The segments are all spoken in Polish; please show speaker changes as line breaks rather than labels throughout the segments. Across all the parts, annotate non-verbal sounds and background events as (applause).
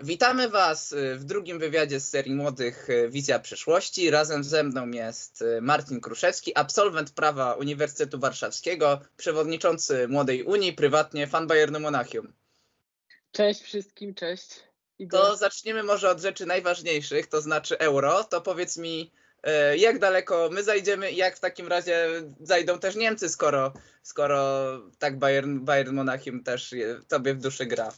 Witamy Was y, w drugim wywiadzie z serii Młodych y, Wizja Przyszłości. Razem ze mną jest y, Marcin Kruszewski, absolwent prawa Uniwersytetu Warszawskiego, przewodniczący Młodej Unii, prywatnie fan Bayernu Monachium.
Cześć wszystkim, cześć. Igor.
To zaczniemy może od rzeczy najważniejszych, to znaczy euro. To powiedz mi, jak daleko my zajdziemy i jak w takim razie zajdą też Niemcy, skoro, skoro tak Bayern, Bayern Monachium też tobie w duszy gra.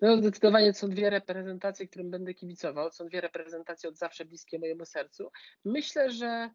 No zdecydowanie są dwie reprezentacje, którym będę kibicował. Są dwie reprezentacje od zawsze bliskie mojemu sercu. Myślę, że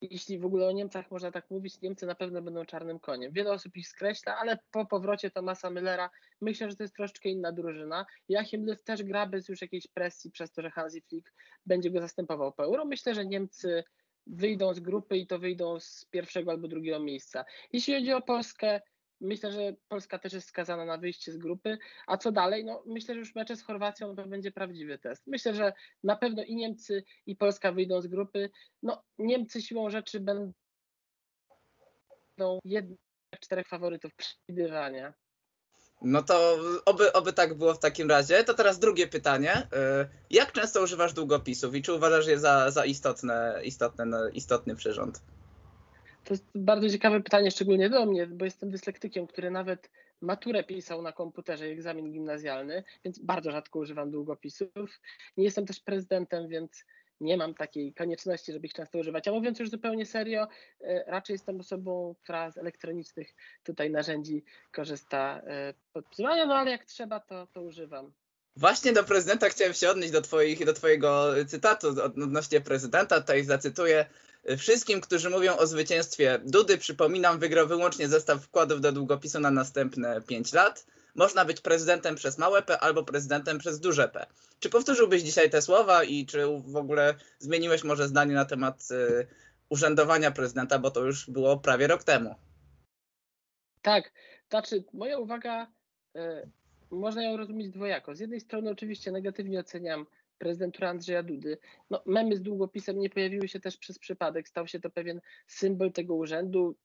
jeśli w ogóle o Niemcach można tak mówić, Niemcy na pewno będą czarnym koniem. Wiele osób ich skreśla, ale po powrocie Tomasa Müllera myślę, że to jest troszeczkę inna drużyna. Joachim Löw też gra bez już jakiejś presji przez to, że Hansi Flick będzie go zastępował po euro. Myślę, że Niemcy wyjdą z grupy i to wyjdą z pierwszego albo drugiego miejsca. Jeśli chodzi o Polskę, Myślę, że Polska też jest skazana na wyjście z grupy. A co dalej? No, myślę, że już mecze z Chorwacją to będzie prawdziwy test. Myślę, że na pewno i Niemcy, i Polska wyjdą z grupy. No, Niemcy siłą rzeczy będą jednym z czterech faworytów przewidywania.
No to oby, oby tak było w takim razie. To teraz drugie pytanie. Y, jak często używasz długopisów i czy uważasz je za, za istotne, istotne, istotny przyrząd?
To jest bardzo ciekawe pytanie, szczególnie do mnie, bo jestem dyslektykiem, który nawet maturę pisał na komputerze, egzamin gimnazjalny, więc bardzo rzadko używam długopisów. Nie jestem też prezydentem, więc nie mam takiej konieczności, żeby ich często używać. A mówiąc już zupełnie serio, e, raczej jestem osobą, która z elektronicznych tutaj narzędzi korzysta e, podpisywania, no ale jak trzeba, to, to używam.
Właśnie do prezydenta chciałem się odnieść do, twoich, do twojego cytatu odnośnie prezydenta. Tutaj zacytuję. Wszystkim, którzy mówią o zwycięstwie Dudy, przypominam, wygrał wyłącznie zestaw wkładów do długopisu na następne 5 lat. Można być prezydentem przez małe P albo prezydentem przez duże P. Czy powtórzyłbyś dzisiaj te słowa i czy w ogóle zmieniłeś może zdanie na temat y, urzędowania prezydenta, bo to już było prawie rok temu?
Tak, znaczy moja uwaga, y, można ją rozumieć dwojako. Z jednej strony oczywiście negatywnie oceniam prezydentura Andrzeja Dudy. No, memy z długopisem nie pojawiły się też przez przypadek. Stał się to pewien symbol tego urzędu,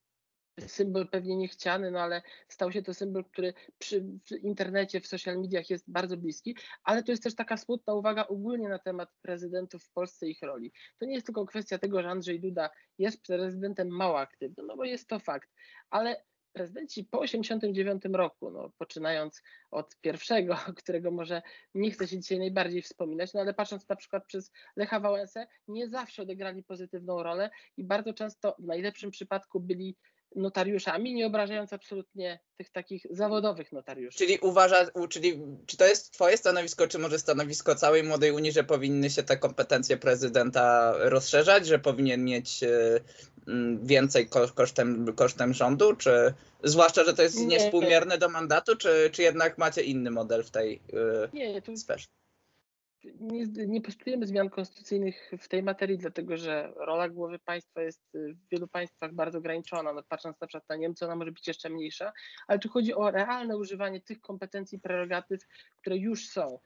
symbol pewnie niechciany, no ale stał się to symbol, który przy, w internecie, w social mediach jest bardzo bliski, ale to jest też taka smutna uwaga ogólnie na temat prezydentów w Polsce i ich roli. To nie jest tylko kwestia tego, że Andrzej Duda jest prezydentem mało aktywnym, no bo jest to fakt, ale prezydenci po 89 roku, no, poczynając od pierwszego, (laughs) którego może nie chcę się dzisiaj najbardziej wspominać, no ale patrząc na przykład przez Lecha Wałęsę, nie zawsze odegrali pozytywną rolę i bardzo często w najlepszym przypadku byli notariuszami, nie obrażając absolutnie tych takich zawodowych notariuszy.
Czyli uważa, czyli czy to jest twoje stanowisko, czy może stanowisko całej Młodej Unii, że powinny się te kompetencje prezydenta rozszerzać, że powinien mieć e, więcej kosztem, kosztem rządu, czy zwłaszcza, że to jest niewspółmierne do mandatu, czy, czy jednak macie inny model w tej e, nie, to, sferze?
nie, nie postulujemy zmian konstytucyjnych w tej materii, dlatego że rola głowy państwa jest y, w wielu państwach bardzo ograniczona. No, patrząc na przykład na Niemcy, ona może być jeszcze mniejsza, ale tu chodzi o realne używanie tych kompetencji, prerogatyw, które już są.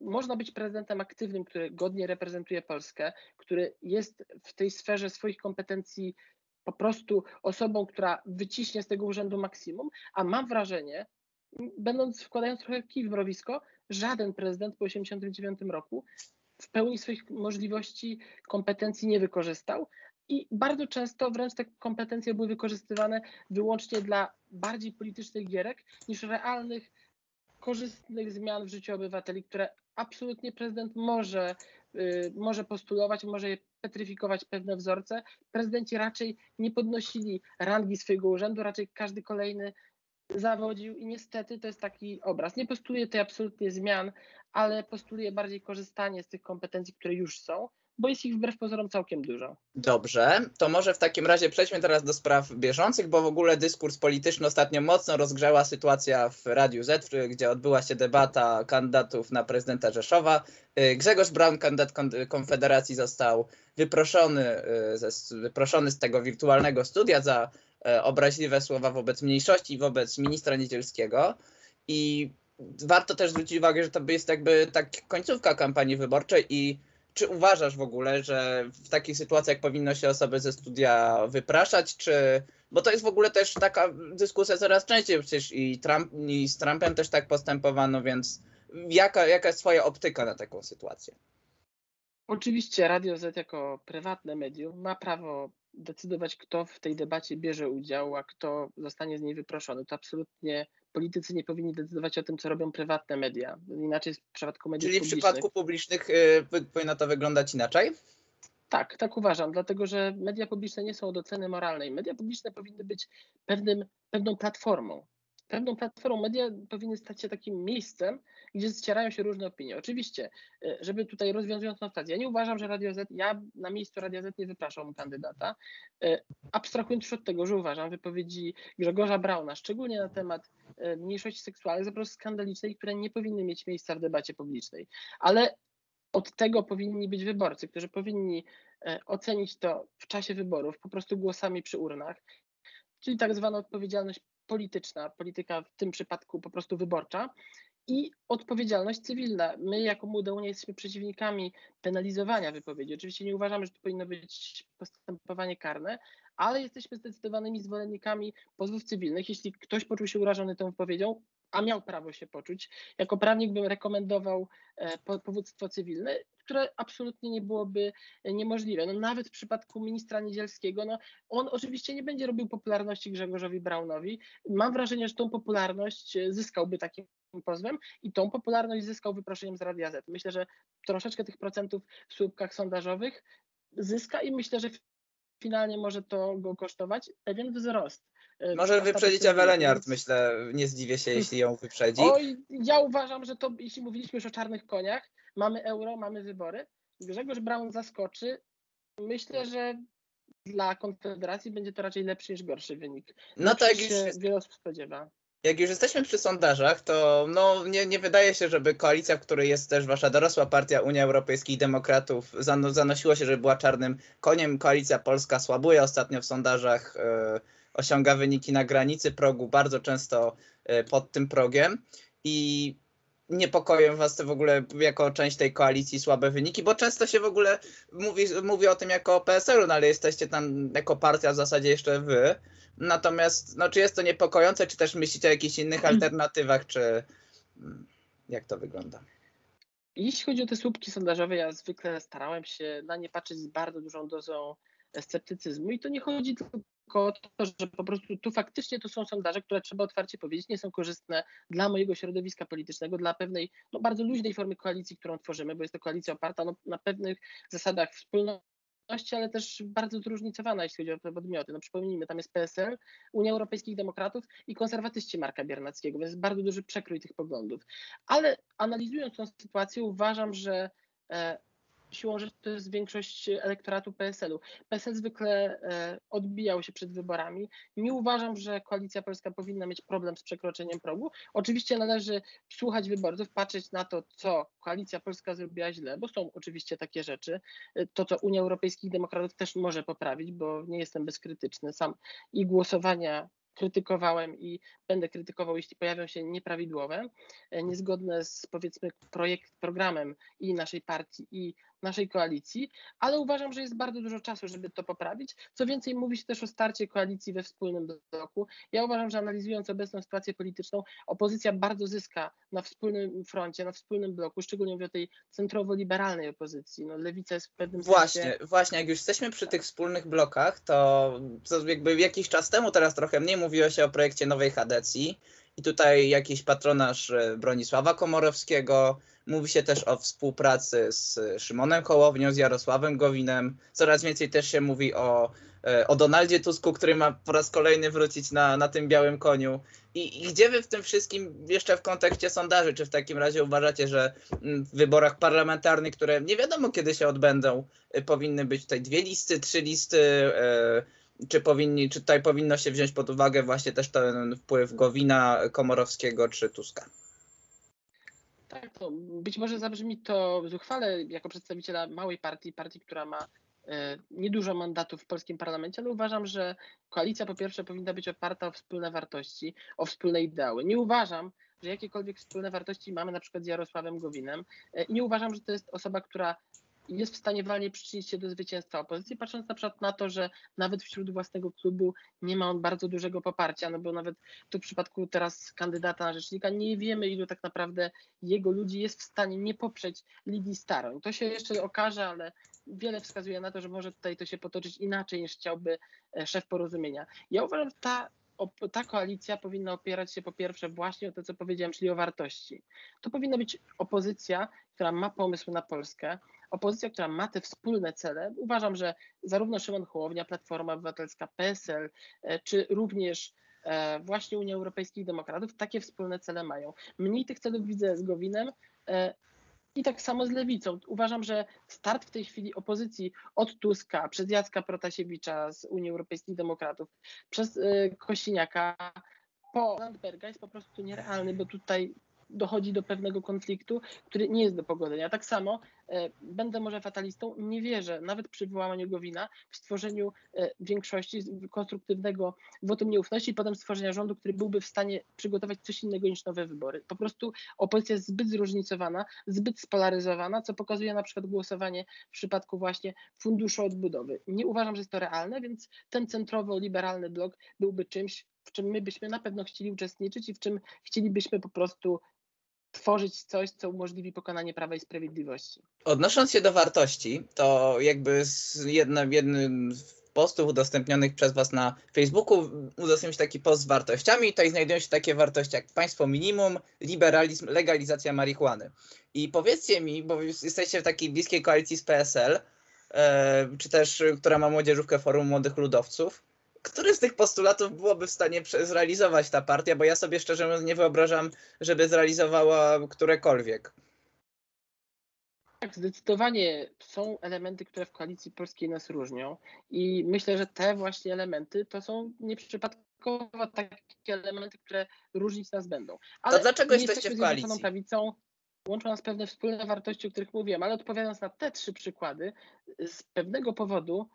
Można być prezydentem aktywnym, który godnie reprezentuje Polskę, który jest w tej sferze swoich kompetencji po prostu osobą, która wyciśnie z tego urzędu maksimum, a mam wrażenie, będąc wkładając trochę kij w mrowisko, żaden prezydent po 1989 roku w pełni swoich możliwości, kompetencji nie wykorzystał. I bardzo często wręcz te kompetencje były wykorzystywane wyłącznie dla bardziej politycznych gierek niż realnych, korzystnych zmian w życiu obywateli, które absolutnie prezydent może, yy, może postulować, może petryfikować pewne wzorce. Prezydenci raczej nie podnosili rangi swojego urzędu, raczej każdy kolejny zawodził i niestety to jest taki obraz. Nie postuluję tutaj absolutnie zmian, ale postuluję bardziej korzystanie z tych kompetencji, które już są, bo jest ich wbrew pozorom całkiem dużo.
Dobrze, to może w takim razie przejdźmy teraz do spraw bieżących, bo w ogóle dyskurs polityczny ostatnio mocno rozgrzała sytuacja w Radiu Z, gdzie odbyła się debata kandydatów na prezydenta Rzeszowa. Y, Grzegorz Braun, kandydat Konfederacji, został wyproszony, y, wyproszony z tego wirtualnego studia za E, obraźliwe słowa wobec mniejszości i wobec ministra Niedzielskiego. I warto też zwrócić uwagę, że to jest jakby tak końcówka kampanii wyborczej i czy uważasz w ogóle, że w takich sytuacjach powinno się osoby ze studia wypraszać, czy bo to jest w ogóle też taka dyskusja coraz częściej przecież i, Trump, i z Trumpem też tak postępowano, więc jaka, jaka jest Twoja optyka na taką sytuację?
Oczywiście Radio Z jako prywatne medium ma prawo decydować, kto w tej debacie bierze udział, a kto zostanie z niej wyproszony. To absolutnie politycy nie powinni decydować o tym, co robią prywatne media. Inaczej w przypadku mediów
Czyli w
publicznych.
przypadku publicznych y, powinno to wyglądać inaczej?
Tak, tak uważam, dlatego że media publiczne nie są od oceny moralnej. Media publiczne powinny być pewnym, pewną platformą. Pewną platformą media powinny stać się takim miejscem, gdzie ścierają się różne opinie. Oczywiście, e, żeby tutaj rozwiązując stację, ja nie uważam, że Radio Z, ja na miejscu Radio Z nie wypraszam kandydata, e, abstrahując już od tego, że uważam wypowiedzi Grzegorza Brauna, szczególnie na temat e, mniejszości seksualnych, za prostu skandaliczne i które nie powinny mieć miejsca w debacie publicznej. Ale od tego powinni być wyborcy, którzy powinni ocenić to w czasie wyborów, po prostu głosami przy urnach, czyli tak zwana odpowiedzialność polityczna, polityka w tym przypadku po prostu wyborcza i odpowiedzialność cywilna. My jako Młoda Unia jesteśmy przeciwnikami penalizowania wypowiedzi. Oczywiście nie uważamy, że to powinno być postępowanie karne, ale jesteśmy zdecydowanymi zwolennikami pozwów cywilnych. Jeśli ktoś poczuł się urażony tą wypowiedzią, a miał prawo się poczuć, jako prawnik bym rekomendował e, powództwo cywilne które absolutnie nie byłoby e, niemożliwe. No, nawet w przypadku ministra Niedzielskiego, no, on oczywiście nie będzie robił popularności Grzegorzowi Braunowi. Mam wrażenie, że tą popularność e, zyskałby takim pozwem i tą popularność zyskał wyproszeniem z Radia Z. Myślę, że troszeczkę tych procentów w słupkach sondażowych zyska i myślę, że finalnie może to go kosztować pewien wzrost.
E, może wyprzedzić Eweleniard, myślę, nie zdziwię się, jeśli ją wyprzedzi.
Oj, ja uważam, że to, jeśli mówiliśmy już o czarnych koniach, mamy euro, mamy wybory. Grzegorz Braun zaskoczy. Myślę, że dla Konfederacji będzie to raczej lepszy niż gorszy wynik.
No tak,
się już, wiele osób spodziewa.
Jak już jesteśmy przy sondażach, to no, nie, nie wydaje się, żeby koalicja, w której jest też wasza dorosła partia Unia Europejskich Demokratów, zano, zanosiło się, żeby była czarnym koniem. Koalicja Polska słabuje ostatnio w sondażach, yy, osiąga wyniki na granicy progu, bardzo często yy, pod tym progiem. I niepokoją was to w ogóle jako część tej koalicji słabe wyniki, bo często się w ogóle mówi, mówi o tym jako o PSL-u, no ale jesteście tam jako partia w zasadzie jeszcze wy. Natomiast no, czy jest to niepokojące, czy też myślicie o jakichś innych alternatywach, czy mm, jak to wygląda?
Jeśli chodzi o te słupki sondażowe, ja zwykle starałem się na nie patrzeć z bardzo dużą dozą sceptycyzmu i to nie chodzi tylko tylko to, że po prostu tu faktycznie to są sondaże, które trzeba otwarcie powiedzieć, nie są korzystne dla mojego środowiska politycznego, dla pewnej no, bardzo luźnej formy koalicji, którą tworzymy, bo jest to koalicja oparta no, na pewnych zasadach wspólności, ale też bardzo zróżnicowana, jeśli chodzi o te podmioty. No przypomnijmy, tam jest PSL, Unia Europejskich Demokratów i konserwatyści Marka Biernackiego, więc bardzo duży przekrój tych poglądów. Ale analizując tę sytuację, uważam, że e, siłą rzeczy to jest większość elektoratu PSL-u. PSL zwykle e, odbijał się przed wyborami. Nie uważam, że Koalicja Polska powinna mieć problem z przekroczeniem progu. Oczywiście należy słuchać wyborców, patrzeć na to, co Koalicja Polska zrobiła źle, bo są oczywiście takie rzeczy. E, to, co Unia Europejskich Demokratów też może poprawić, bo nie jestem bezkrytyczny. Sam i głosowania krytykowałem i będę krytykował, jeśli pojawią się nieprawidłowe, e, niezgodne z powiedzmy projekt, programem i naszej partii, i naszej koalicji, ale uważam, że jest bardzo dużo czasu, żeby to poprawić. Co więcej, mówi się też o starcie koalicji we wspólnym bloku. Ja uważam, że analizując obecną sytuację polityczną, opozycja bardzo zyska na wspólnym froncie, na wspólnym bloku, szczególnie mówię o tej centrowo-liberalnej opozycji. No, lewica jest w pewnym
Właśnie,
sensie...
właśnie, jak już jesteśmy przy tych wspólnych blokach, to, jakby jakiś czas temu, teraz trochę mniej mówiło się o projekcie nowej Hadecji i tutaj jakiś patronaż e, Bronisława Komorowskiego, Mówi się też o współpracy z Szymonem Hołownią, z Jarosławem Gowinem. Coraz więcej też się mówi o, e, o Donaldzie Tusku, który ma po raz kolejny wrócić na, na tym białym koniu. I, I gdzie wy w tym wszystkim, jeszcze w kontekście sondaży, czy w takim razie uważacie, że w wyborach parlamentarnych, które nie wiadomo kiedy się odbędą, e, powinny być tutaj dwie listy, trzy listy, czy, powinni, czy tutaj powinno się wziąć pod uwagę właśnie też ten wpływ Gowina, Komorowskiego czy Tuska?
Tak, to być może zabrzmi to zuchwale jako przedstawiciela małej partii, partii, która ma e, niedużo mandatów w polskim parlamencie, ale uważam, że koalicja po pierwsze powinna być oparta o wspólne wartości, o wspólne ideały. Nie uważam, że jakiekolwiek wspólne wartości mamy na przykład z Jarosławem Gowinem e, nie uważam, że to jest osoba, która jest w stanie walnie przyczynić się do zwycięstwa opozycji, patrząc na przykład na to, że nawet wśród własnego klubu nie ma on bardzo dużego poparcia, no bo nawet tu w przypadku teraz kandydata na rzecznika nie wiemy, ilu tak naprawdę jego ludzi jest w stanie nie poprzeć Lidii Staroń. To się jeszcze okaże, ale wiele wskazuje na to, że może tutaj to się potoczyć inaczej niż chciałby e, szef porozumienia. Ja uważam, że ta ta koalicja powinna opierać się po pierwsze właśnie o to, co powiedziałem, czyli o wartości. To powinna być opozycja, która ma pomysł na Polskę, opozycja, która ma te wspólne cele. Uważam, że zarówno Szymon Hołownia, Platforma Obywatelska, PSL, e, czy również e, właśnie Unia Europejskich Demokratów takie wspólne cele mają. Mniej tych celów widzę z Gowinem, e, i tak samo z lewicą. Uważam, że start w tej chwili opozycji od Tuska, przez Jacka Protasiewicza z Unii Europejskich Demokratów, przez Kosiniaka po Landberga jest po prostu nierealny, bo tutaj dochodzi do pewnego konfliktu, który nie jest do pogodzenia. Tak samo będę może fatalistą, nie wierzę, nawet przy wyłamaniu Gowina, w stworzeniu e, większości konstruktywnego wotum nieufności i potem stworzenia rządu, który byłby w stanie przygotować coś innego niż nowe wybory. Po prostu opozycja jest zbyt zróżnicowana, zbyt spolaryzowana, co pokazuje na przykład głosowanie w przypadku właśnie funduszu odbudowy. Nie uważam, że jest to realne, więc ten centrowo-liberalny blok byłby czymś, w czym my byśmy na pewno chcieli uczestniczyć i w czym chcielibyśmy po prostu tworzyć coś, co umożliwi pokonanie Prawa i Sprawiedliwości.
Odnosząc się do wartości, to jakby z jednym, jednym z postów udostępnionych przez Was na Facebooku udostępnić taki post z wartościami. Tutaj znajdują się takie wartości jak państwo minimum, liberalizm, legalizacja marihuany. I powiedzcie mi, bo jesteście w takiej bliskiej koalicji z PSL, e, czy też, która ma młodzieżówkę Forum Młodych Ludowców, który z tych postulatów byłoby w stanie zrealizować ta partia, bo ja sobie szczerze mówiąc nie wyobrażam, żeby zrealizowała którekolwiek.
Tak, zdecydowanie są elementy, które w koalicji polskiej nas różnią i myślę, że te właśnie elementy to są nieprzypadkowo takie elementy, które różnić nas będą.
Ale to dlaczego jesteście w koalicji?
prawicą, łączą nas pewne wspólne wartości, o których mówiłem, ale odpowiadając na te trzy przykłady, z pewnego powodu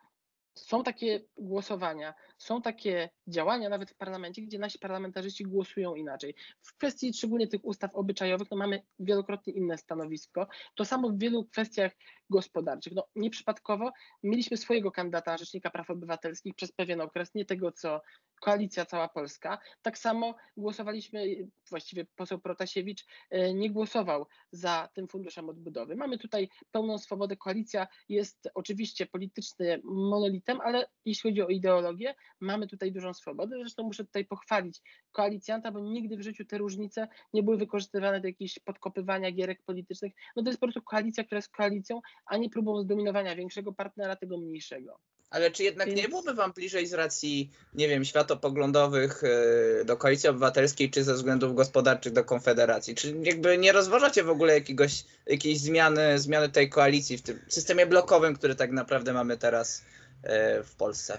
są takie głosowania, są takie działania nawet w parlamencie, gdzie nasi parlamentarzyści głosują inaczej. W kwestii szczególnie tych ustaw obyczajowych no mamy wielokrotnie inne stanowisko. To samo w wielu kwestiach gospodarczych. No, nieprzypadkowo mieliśmy swojego kandydata Rzecznika Praw Obywatelskich przez pewien okres, nie tego, co koalicja cała Polska. Tak samo głosowaliśmy, właściwie poseł Protasiewicz e, nie głosował za tym funduszem odbudowy. Mamy tutaj pełną swobodę. Koalicja jest oczywiście politycznym monolitem, ale jeśli chodzi o ideologię, mamy tutaj dużą swobodę. Zresztą muszę tutaj pochwalić koalicjanta, bo nigdy w życiu te różnice nie były wykorzystywane do jakichś podkopywania gierek politycznych. No to jest po prostu koalicja, która jest koalicją, a nie próbą zdominowania większego partnera, tego mniejszego.
Ale czy jednak Więc... nie byłoby wam bliżej z racji, nie wiem, światopoglądowych e, do koalicji obywatelskiej, czy ze względów gospodarczych do konfederacji? Czy jakby nie rozważacie w ogóle jakiegoś, jakiejś zmiany, zmiany tej koalicji w tym systemie blokowym, który tak naprawdę mamy teraz e, w Polsce?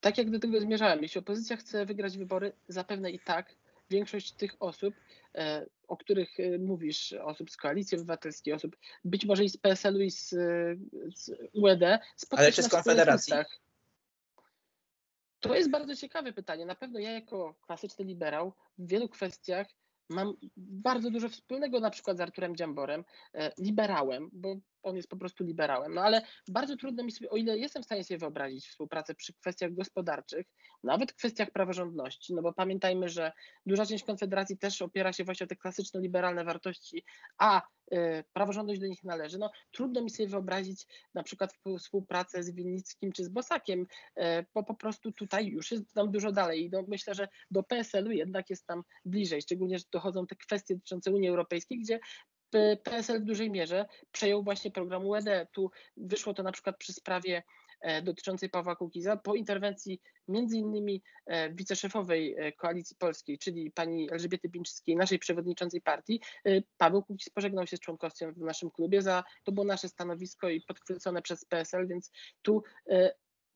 Tak jak do tego zmierzałem, jeśli opozycja chce wygrać wybory, zapewne i tak większość tych osób, e, o których e, mówisz, osób z Koalicji Obywatelskiej, osób być może i z PSL-u i z, z UED,
Ale czy z Konfederacji?
To jest bardzo ciekawe pytanie. Na pewno ja jako klasyczny liberał w wielu kwestiach mam bardzo dużo wspólnego na przykład z Arturem Dziamborem, e, liberałem, bo on jest po prostu liberałem. No ale bardzo trudno mi sobie, o ile jestem w stanie sobie wyobrazić współpracę przy kwestiach gospodarczych, nawet kwestiach praworządności, no bo pamiętajmy, że duża część Konfederacji też opiera się właśnie o te klasyczne liberalne wartości, a y, praworządność do nich należy. No trudno mi sobie wyobrazić na przykład współpracę z Winnickim czy z Bosakiem, y, bo po prostu tutaj już jest tam dużo dalej no, myślę, że do PSL-u jednak jest tam bliżej, szczególnie, że dochodzą te kwestie dotyczące Unii Europejskiej, gdzie PSL w dużej mierze przejął właśnie program UED. Tu wyszło to na przykład przy sprawie e, dotyczącej Pawła Kukiza po interwencji między innymi e, wiceszefowej e, Koalicji Polskiej, czyli pani Elżbiety Bińczyckiej, naszej przewodniczącej partii. Paweł Kukiz pożegnał się z członkostwem w naszym klubie, za, to było nasze stanowisko i podkreślone przez PSL, więc tu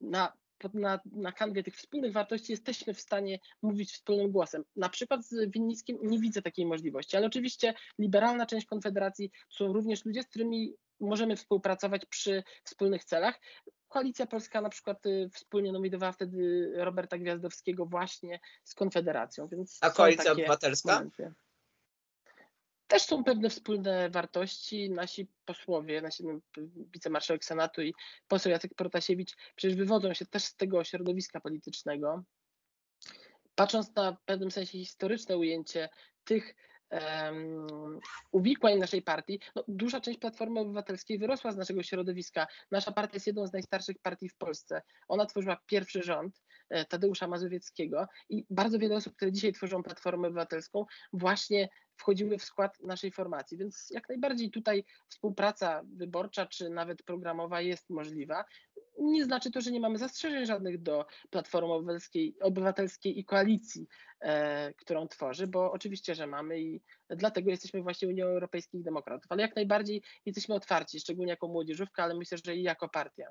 na na, na kanwie tych wspólnych wartości jesteśmy w stanie mówić wspólnym głosem. Na przykład z Winnickim nie widzę takiej możliwości, ale oczywiście liberalna część Konfederacji są również ludzie, z którymi możemy współpracować przy wspólnych celach. Koalicja Polska na przykład y, wspólnie nominowała wtedy Roberta Gwiazdowskiego właśnie z Konfederacją. Więc
A Koalicja Obywatelska? Momenty.
Też są pewne wspólne wartości. Nasi posłowie, nasi no, wicemarszałek Senatu i poseł Jacek Protasiewicz przecież wywodzą się też z tego środowiska politycznego. Patrząc na w pewnym sensie historyczne ujęcie tych uwikłań naszej partii, no, duża część Platformy Obywatelskiej wyrosła z naszego środowiska. Nasza partia jest jedną z najstarszych partii w Polsce. Ona tworzyła pierwszy rząd e, Tadeusza Mazowieckiego i bardzo wiele osób, które dzisiaj tworzą Platformę Obywatelską, właśnie wchodziły w skład naszej formacji. Więc jak najbardziej tutaj współpraca wyborcza czy nawet programowa jest możliwa. Nie znaczy to, że nie mamy zastrzeżeń żadnych do Platformy Obywatelskiej, Obywatelskiej i koalicji, e, którą tworzy, bo oczywiście, że mamy i dlatego jesteśmy właśnie Unią Europejskich Demokratów. Ale jak najbardziej jesteśmy otwarci, szczególnie jako młodzieżówka, ale myślę, że i jako partia.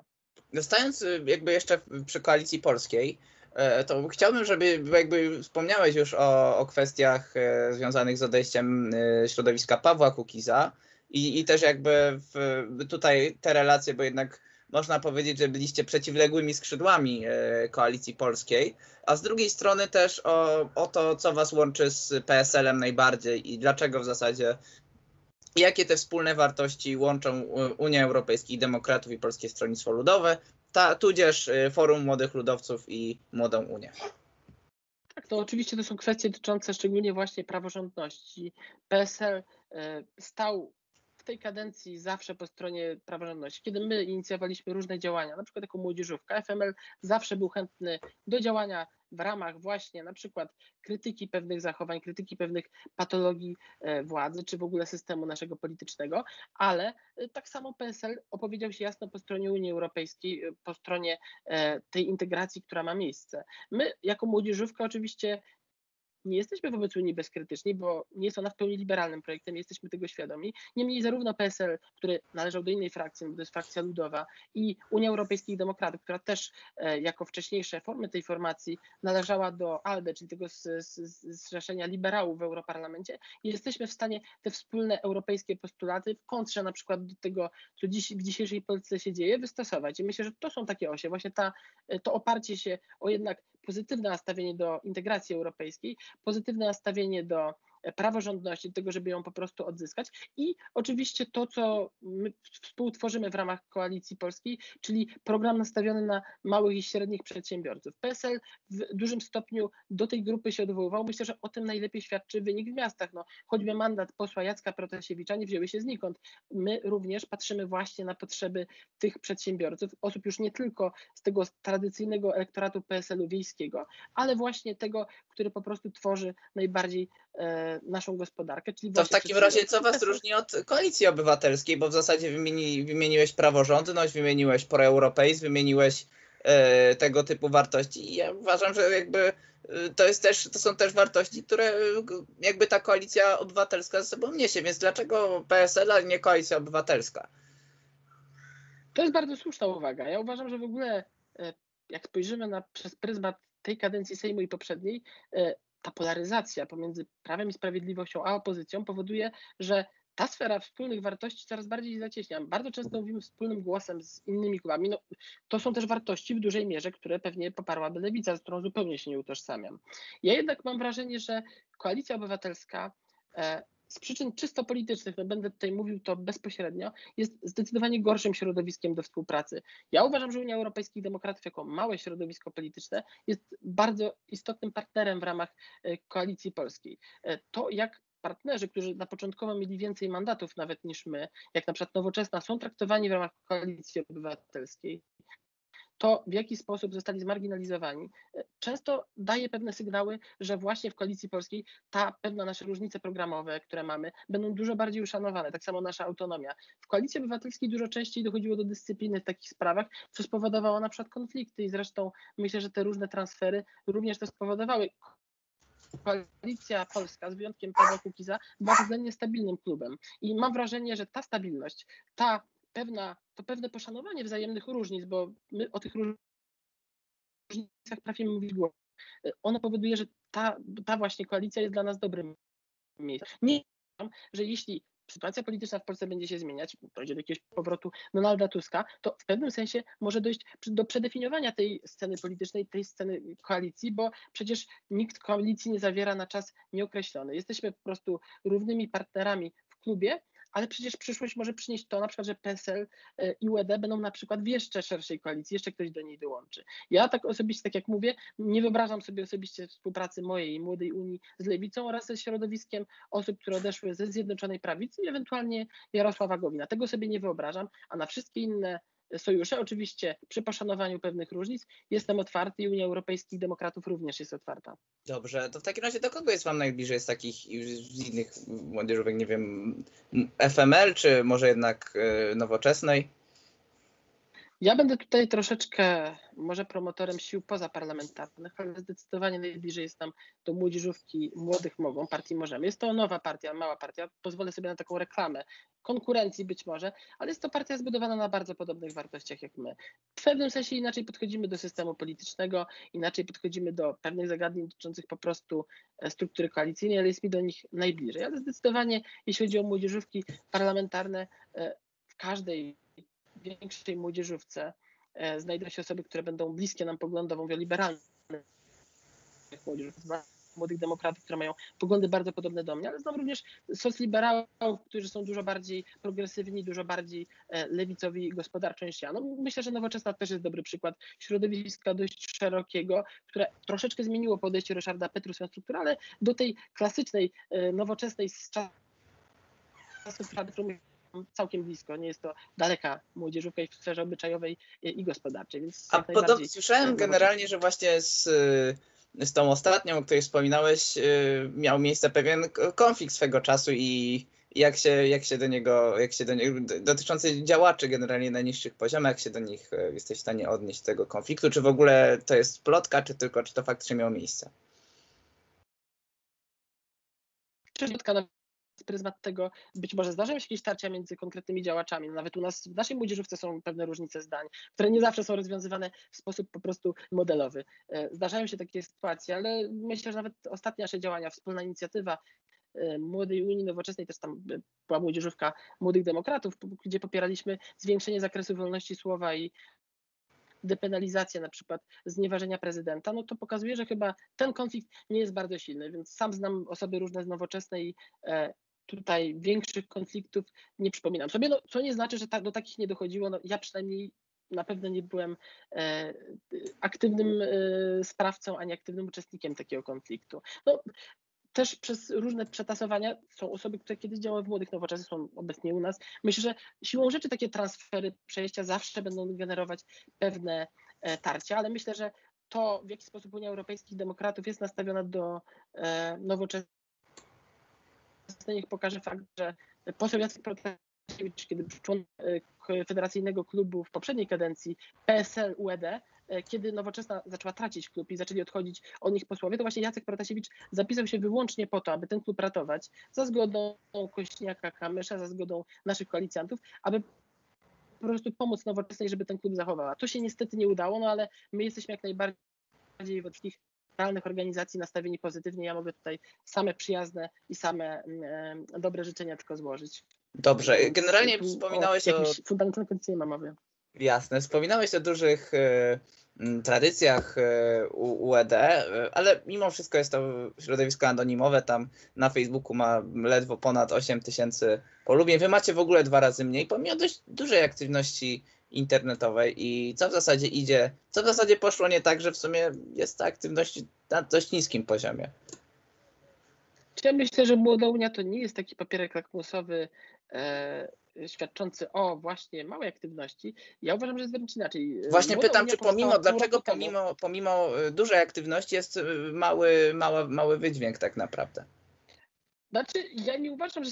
Zostając y, jakby jeszcze przy koalicji polskiej, E, to chciałbym, żeby jakby wspomniałeś już o, o kwestiach e, związanych z odejściem e, środowiska Pawła Kukiza i, i też jakby w, tutaj te relacje, bo jednak można powiedzieć, że byliście przeciwległymi skrzydłami koalicji polskiej, a z drugiej strony też o, o to, co was łączy z PSL-em najbardziej i dlaczego w zasadzie jakie te wspólne wartości łączą Unię Europejskich Demokratów i Polskie Stronnictwo Ludowe, ta, tudzież y, Forum Młodych Ludowców i Młodą Unię.
Tak, to oczywiście to są kwestie dotyczące szczególnie właśnie praworządności. PSL y, stał w tej kadencji zawsze po stronie praworządności. Kiedy my inicjowaliśmy różne działania, na przykład jako młodzieżówka, FML zawsze był chętny do działania w ramach właśnie na przykład krytyki pewnych zachowań, krytyki pewnych patologii e, władzy, czy w ogóle systemu naszego politycznego, ale e, tak samo PSL opowiedział się jasno po stronie Unii Europejskiej, e, po stronie tej integracji, która ma miejsce. My jako młodzieżówka oczywiście nie jesteśmy wobec Unii bezkrytyczni, bo nie jest ona w pełni liberalnym projektem, jesteśmy tego świadomi. Niemniej zarówno PSL, który należał do innej frakcji, bo to jest frakcja ludowa, i Unia Europejskich Demokratów, która też e, jako wcześniejsze formy tej formacji należała do ALDE, czyli tego zrzeszenia liberałów w Europarlamencie, jesteśmy w stanie te wspólne europejskie postulaty w kontrze na przykład do tego, co dziś, w dzisiejszej Polsce się dzieje, wystosować. I myślę, że to są takie osie, właśnie ta, e, to oparcie się o jednak pozytywne nastawienie do integracji europejskiej, pozytywne nastawienie do praworządności, do tego, żeby ją po prostu odzyskać i oczywiście to, co my współtworzymy w ramach Koalicji Polskiej, czyli program nastawiony na małych i średnich przedsiębiorców. PSL w dużym stopniu do tej grupy się odwoływał. Myślę, że o tym najlepiej świadczy wynik w miastach. No, choćby mandat posła Jacka Protasiewicza nie wzięły się znikąd. My również patrzymy właśnie na potrzeby tych przedsiębiorców, osób już nie tylko z tego tradycyjnego elektoratu PSL-u wiejskiego, ale właśnie tego, który po prostu tworzy najbardziej naszą gospodarkę.
Czyli to w takim razie co was różni od koalicji obywatelskiej, bo w zasadzie wymieni, wymieniłeś praworządność, wymieniłeś proeuropeizm, wymieniłeś e, tego typu wartości i ja uważam, że jakby e, to, jest też, to są też wartości, które e, jakby ta koalicja obywatelska ze sobą niesie, więc dlaczego PSL, a nie koalicja obywatelska?
To jest bardzo słuszna uwaga. Ja uważam, że w ogóle e, jak spojrzymy na przez pryzmat tej kadencji Sejmu i poprzedniej, e, ta polaryzacja pomiędzy prawem i sprawiedliwością a opozycją powoduje, że ta sfera wspólnych wartości coraz bardziej zacieśnia. Bardzo często mówimy wspólnym głosem z innymi klubami. No, to są też wartości w dużej mierze, które pewnie poparłaby Lewica, z którą zupełnie się nie utożsamiam. Ja jednak mam wrażenie, że Koalicja Obywatelska e, z przyczyn czysto politycznych, no będę tutaj mówił to bezpośrednio, jest zdecydowanie gorszym środowiskiem do współpracy. Ja uważam, że Unia Europejskich Demokratów jako małe środowisko polityczne jest bardzo istotnym partnerem w ramach e, koalicji polskiej. E, to jak partnerzy, którzy na początkowo mieli więcej mandatów nawet niż my, jak na przykład Nowoczesna, są traktowani w ramach koalicji obywatelskiej, to w jaki sposób zostali zmarginalizowani, często daje pewne sygnały, że właśnie w koalicji polskiej ta pewna nasze różnice programowe, które mamy, będą dużo bardziej uszanowane, tak samo nasza autonomia. W koalicji obywatelskiej dużo częściej dochodziło do dyscypliny w takich sprawach, co spowodowało na przykład konflikty i zresztą myślę, że te różne transfery również to spowodowały koalicja polska, z wyjątkiem Pawła Kukiza, była względnie stabilnym klubem. I mam wrażenie, że ta stabilność, ta pewna, to pewne poszanowanie wzajemnych różnic, bo my o tych różnicach trafimy mówić głośno. Ono powoduje, że ta, ta właśnie koalicja jest dla nas dobrym miejscem. Nie że jeśli sytuacja polityczna w Polsce będzie się zmieniać, dojdzie do jakiegoś powrotu Donalda Tuska, to w pewnym sensie może dojść do przedefiniowania tej sceny politycznej, tej sceny koalicji, bo przecież nikt koalicji nie zawiera na czas nieokreślony. Jesteśmy po prostu równymi partnerami w klubie, ale przecież przyszłość może przynieść to na przykład, że PSL e, i UED będą na przykład w jeszcze szerszej koalicji, jeszcze ktoś do niej dołączy. Ja tak osobiście, tak jak mówię, nie wyobrażam sobie osobiście współpracy mojej Młodej Unii z Lewicą oraz ze środowiskiem osób, które odeszły ze Zjednoczonej Prawicy i ewentualnie Jarosława Gowina. Tego sobie nie wyobrażam, a na wszystkie inne sojusze. Oczywiście przy poszanowaniu pewnych różnic jestem otwarty i Unia Europejskich Demokratów również jest otwarta.
Dobrze, to w takim razie do kogo jest Wam najbliżej z takich z innych młodzieżówek, nie wiem, FML czy może jednak e, nowoczesnej?
Ja będę tutaj troszeczkę może promotorem sił pozaparlamentarnych, ale zdecydowanie najbliżej jest tam do młodzieżówki Młodych Mogą, partii Możemy. Jest to nowa partia, mała partia, pozwolę sobie na taką reklamę, konkurencji być może, ale jest to partia zbudowana na bardzo podobnych wartościach jak my. W pewnym sensie inaczej podchodzimy do systemu politycznego, inaczej podchodzimy do pewnych zagadnień dotyczących po prostu e, struktury koalicyjnej, ale jest mi do nich najbliżej. Ale zdecydowanie, jeśli chodzi o młodzieżówki parlamentarne, e, w każdej większej młodzieżówce e, znajdą się osoby, które będą bliskie nam poglądowo, mówię liberalne młodych demokratów, które mają poglądy bardzo podobne do mnie, ale znam również socliberałów, którzy są dużo bardziej progresywni, dużo bardziej e, lewicowi gospodarczo niż ja. No, myślę, że Nowoczesna też jest dobry przykład środowiska dość szerokiego, które troszeczkę zmieniło podejście Ryszarda Petru, swoją strukturę, ale do tej klasycznej, e, nowoczesnej z czasów całkiem blisko. Nie jest to daleka młodzieżówka i w sferze obyczajowej i gospodarczej. Więc
A podobnie słyszałem generalnie, że właśnie z, z tą ostatnią, o której wspominałeś, y, miał miejsce pewien konflikt swego czasu i jak się, jak się do niego, jak się do niego, dotyczący działaczy generalnie na niższych poziomach, jak się do nich y, jesteś w stanie odnieść tego konfliktu, czy w ogóle to jest plotka, czy tylko, czy to faktycznie miało miejsce?
Plotka na pryzmat tego być może zdarzają się jakieś starcia między konkretnymi działaczami. Nawet u nas w naszej młodzieżówce są pewne różnice zdań, które nie zawsze są rozwiązywane w sposób po prostu modelowy. E, zdarzają się takie sytuacje, ale myślę, że nawet ostatnie nasze działania, wspólna inicjatywa e, Młodej Unii Nowoczesnej, też tam była młodzieżówka Młodych Demokratów, gdzie popieraliśmy zwiększenie zakresu wolności słowa i depenalizację na przykład znieważenia prezydenta, no to pokazuje, że chyba ten konflikt nie jest bardzo silny, więc sam znam osoby różne z nowoczesnej e, tutaj większych konfliktów nie przypominam sobie, no, co nie znaczy, że ta, do takich nie dochodziło. No, ja przynajmniej na pewno nie byłem e, aktywnym e, sprawcą ani aktywnym uczestnikiem takiego konfliktu. No, też przez różne przetasowania są osoby, które kiedyś działały w Młodych Nowoczesnych, są obecnie u nas. Myślę, że siłą rzeczy takie transfery, przejścia zawsze będą generować pewne e, tarcia, ale myślę, że to, w jaki sposób Unia Europejskich Demokratów jest nastawiona do e, nowoczesnych niech pokaże fakt, że poseł Jacek Protasiewicz, kiedy był członkiem e, federacyjnego klubu w poprzedniej kadencji PSL UED, e, kiedy Nowoczesna zaczęła tracić klub i zaczęli odchodzić od nich posłowie, to właśnie Jacek Protasiewicz zapisał się wyłącznie po to, aby ten klub ratować, za zgodą Kośniaka Kamysza, za zgodą naszych koalicjantów, aby po prostu pomóc Nowoczesnej, żeby ten klub zachowała. To się niestety nie udało, no ale my jesteśmy jak najbardziej we wszystkich realnych organizacji nastawieni pozytywnie. Ja mogę tutaj same przyjazne i same mm, e, dobre życzenia tylko złożyć.
Dobrze, generalnie wspominałeś o...
o... Fundamentalnej kondycji nie ma mowy.
Jasne, wspominałeś o dużych e, tradycjach e, UED, ale mimo wszystko jest to środowisko anonimowe, tam na Facebooku ma ledwo ponad 8 tysięcy polubień. Wy macie w ogóle dwa razy mniej, pomimo dość dużej aktywności internetowej i co w zasadzie idzie, co w zasadzie poszło nie tak, że w sumie jest ta aktywność na dość niskim poziomie.
Ja myślę, że Młoda Unia to nie jest taki papierek lakmusowy e, świadczący o właśnie małej aktywności. Ja uważam, że jest wręcz inaczej.
Właśnie Młoda pytam, czy pomimo, dlaczego pomimo, pomimo e, dużej aktywności jest e, mały, mały, mały wydźwięk tak naprawdę?
Znaczy, ja nie uważam, że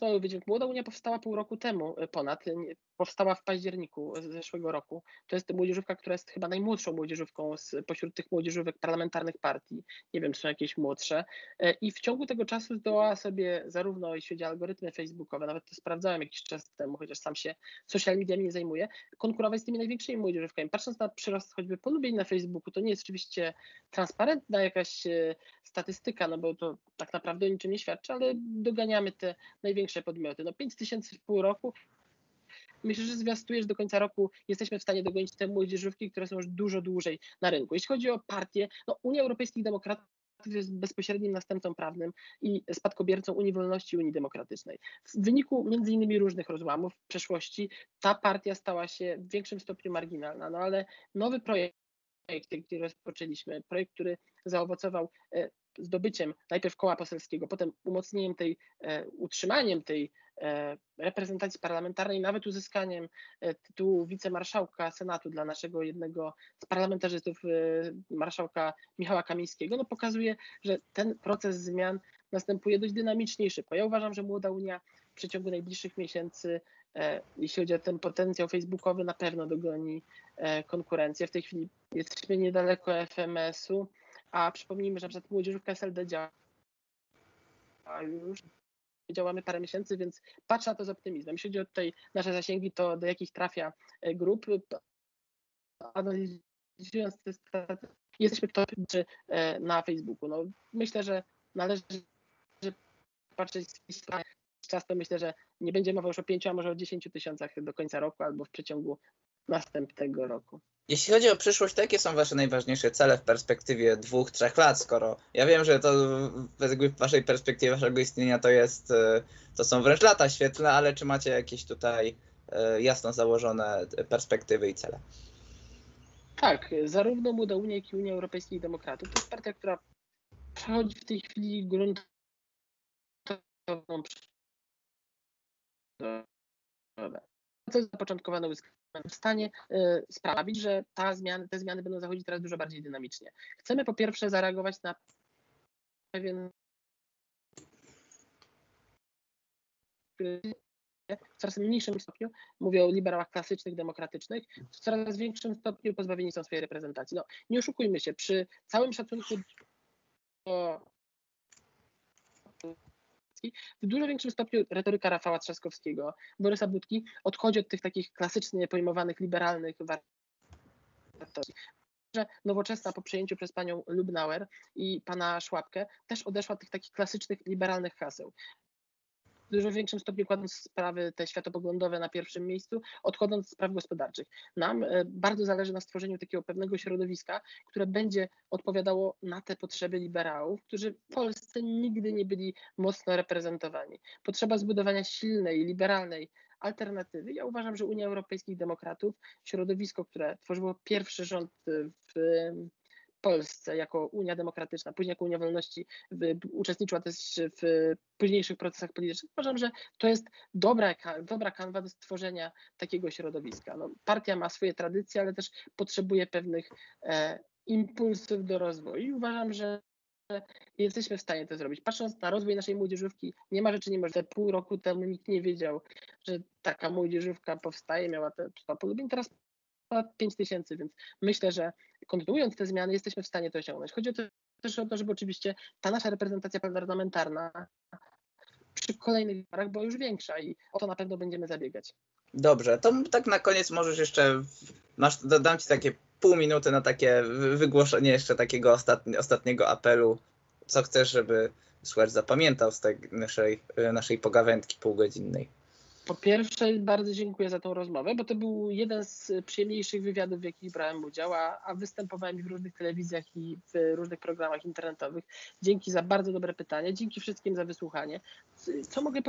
mały wydźwięk. Młoda Unia powstała pół roku temu e, ponad, powstała w październiku zeszłego roku. To jest młodzieżówka, która jest chyba najmłodszą młodzieżówką z, pośród tych młodzieżówek parlamentarnych partii. Nie wiem, czy są jakieś młodsze. E, I w ciągu tego czasu zdołała sobie zarówno, jeśli chodzi o algorytmy facebookowe, nawet to sprawdzałem jakiś czas temu, chociaż sam się social mediami nie zajmuję, konkurować z tymi największymi młodzieżówkami. Patrząc na przyrost choćby polubień na Facebooku, to nie jest oczywiście transparentna jakaś e, statystyka, no bo to tak naprawdę o niczym nie świadczy, ale doganiamy te największe największe podmioty. No 5 tysięcy w pół roku. Myślę, że zwiastujesz do końca roku jesteśmy w stanie dogonić te młodzieżówki, które są już dużo dłużej na rynku. Jeśli chodzi o partie, no Unia Europejskich Demokratów jest bezpośrednim następcą prawnym i spadkobiercą Unii Wolności i Unii Demokratycznej. W wyniku między innymi różnych rozłamów w przeszłości ta partia stała się w większym stopniu marginalna, no ale nowy projekt który rozpoczęliśmy, projekt, który zaowocował e, zdobyciem najpierw koła poselskiego, potem umocnieniem tej, e, utrzymaniem tej e, reprezentacji parlamentarnej, nawet uzyskaniem tytułu wicemarszałka Senatu dla naszego jednego z parlamentarzystów, marszałka Michała Kamińskiego, no pokazuje, że ten proces zmian następuje dość dynamicznie i szybko. Ja uważam, że Młoda Unia w przeciągu najbliższych miesięcy E, jeśli chodzi o ten potencjał facebookowy, na pewno dogoni e, konkurencję. W tej chwili jesteśmy niedaleko FMS-u, a przypomnijmy, że na młodzieżówka SLD działa już działamy parę miesięcy, więc patrzę na to z optymizmem. Jeśli chodzi o tutaj nasze zasięgi, to do jakich trafia e, grup, analizując te strategie, jesteśmy top na Facebooku. No, myślę, że należy patrzeć z czas, to myślę, że nie będzie mowa już o 5, a może o 10 tysiącach do końca roku albo w przeciągu następnego roku.
Jeśli chodzi o przyszłość, to jakie są Wasze najważniejsze cele w perspektywie dwóch, trzech lat? Skoro ja wiem, że to w Waszej perspektywie Waszego istnienia to jest, e, to są wręcz lata świetlne, ale czy macie jakieś tutaj e, jasno założone perspektywy i cele?
Tak, zarówno Młoda Unia, jak i Unia Europejskich Demokratów to jest partia, która przechodzi w tej chwili gruntowną Proces zapoczątkowany w stanie y, sprawić, że ta te zmiany będą zachodzić teraz dużo bardziej dynamicznie. Chcemy po pierwsze zareagować na pewien w coraz mniejszym stopniu, mówię o liberałach klasycznych, demokratycznych, w coraz większym stopniu pozbawieni są swojej reprezentacji. No, nie oszukujmy się, przy całym szacunku do w dużo większym stopniu retoryka Rafała Trzaskowskiego, Borysa Budki odchodzi od tych takich klasycznie pojmowanych liberalnych wartości. Że nowoczesna po przejęciu przez panią Lubnauer i pana Szłapkę też odeszła od tych takich klasycznych liberalnych haseł w dużo większym stopniu kładąc sprawy te światopoglądowe na pierwszym miejscu, odchodząc od spraw gospodarczych. Nam e, bardzo zależy na stworzeniu takiego pewnego środowiska, które będzie odpowiadało na te potrzeby liberałów, którzy w Polsce nigdy nie byli mocno reprezentowani. Potrzeba zbudowania silnej, liberalnej alternatywy. Ja uważam, że Unia Europejskich Demokratów, środowisko, które tworzyło pierwszy rząd w Polsce jako Unia Demokratyczna, później jako Unia Wolności uczestniczyła też w późniejszych procesach politycznych. Uważam, że to jest dobra, dobra kanwa do stworzenia takiego środowiska. No, partia ma swoje tradycje, ale też potrzebuje pewnych e, impulsów do rozwoju i uważam, że jesteśmy w stanie to zrobić. Patrząc na rozwój naszej młodzieżówki, nie ma rzeczy niemożliwych. Pół roku temu nikt nie wiedział, że taka młodzieżówka powstaje, miała te 100 polubień. Teraz 5 tysięcy, więc myślę, że kontynuując te zmiany jesteśmy w stanie to osiągnąć. Chodzi też o to, żeby oczywiście ta nasza reprezentacja parlamentarna przy kolejnych wyborach była już większa i o to na pewno będziemy zabiegać.
Dobrze, to tak na koniec możesz jeszcze, masz, dodam Ci takie pół minuty na takie wygłoszenie jeszcze takiego ostatni, ostatniego apelu. Co chcesz, żeby słuchacz zapamiętał z tej naszej, naszej pogawędki półgodzinnej?
Po pierwsze, bardzo dziękuję za tą rozmowę, bo to był jeden z przyjemniejszych wywiadów, w jakich brałem udział, a, a występowałem w różnych telewizjach i w różnych programach internetowych. Dzięki za bardzo dobre pytanie, dzięki wszystkim za wysłuchanie. Co mogę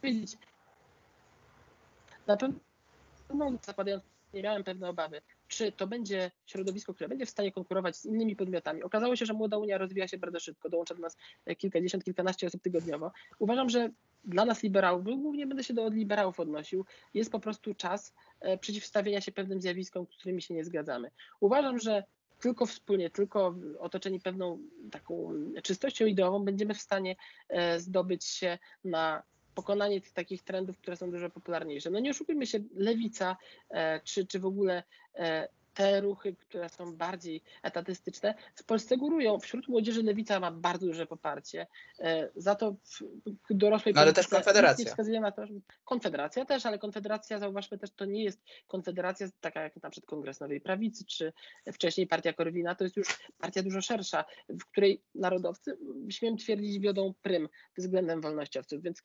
powiedzieć? Na pewno zakładając, nie miałem pewne obawy, czy to będzie środowisko, które będzie w stanie konkurować z innymi podmiotami. Okazało się, że Młoda Unia rozwija się bardzo szybko, dołącza do nas kilkadziesiąt, kilkanaście osób tygodniowo. Uważam, że dla nas liberałów, głównie będę się do liberałów odnosił, jest po prostu czas e, przeciwstawienia się pewnym zjawiskom, z którymi się nie zgadzamy. Uważam, że tylko wspólnie, tylko otoczeni pewną taką czystością ideową będziemy w stanie e, zdobyć się na pokonanie tych takich trendów, które są dużo popularniejsze. No nie oszukujmy się, lewica e, czy, czy w ogóle te ruchy, które są bardziej etatystyczne, w Polsce górują. Wśród młodzieży lewica ma bardzo duże poparcie. E, za to w dorosłej
no, Ale też Konfederacja.
Wskazuje na to, że Konfederacja też, ale Konfederacja, zauważmy też, to nie jest Konfederacja taka jak na przykład Kongres Nowej Prawicy, czy wcześniej Partia Korwina, to jest już partia dużo szersza, w której narodowcy, śmiem twierdzić, wiodą prym względem wolnościowców, więc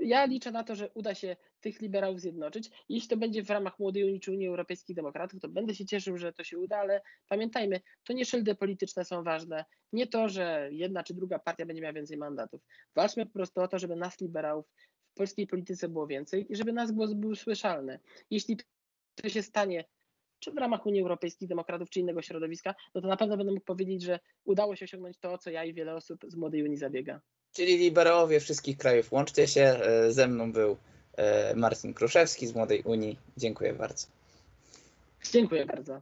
ja liczę na to, że uda się tych liberałów zjednoczyć. Jeśli to będzie w ramach Młodej Unii czy Unii Europejskich Demokratów, to będę się cieszył, że to się uda, ale pamiętajmy, to nie szyldy polityczne są ważne, nie to, że jedna czy druga partia będzie miała więcej mandatów. Walczmy po prostu o to, żeby nas liberałów w polskiej polityce było więcej i żeby nas głos był słyszalny. Jeśli to się stanie czy w ramach Unii Europejskich Demokratów, czy innego środowiska, no to na pewno będę mógł powiedzieć, że udało się osiągnąć to, o co ja i wiele osób z Młodej Unii zabiega.
Czyli liberałowie wszystkich krajów, łączcie się. E, ze mną był e, Marcin Kruszewski z Młodej Unii. Dziękuję bardzo.
Dziękuję bardzo.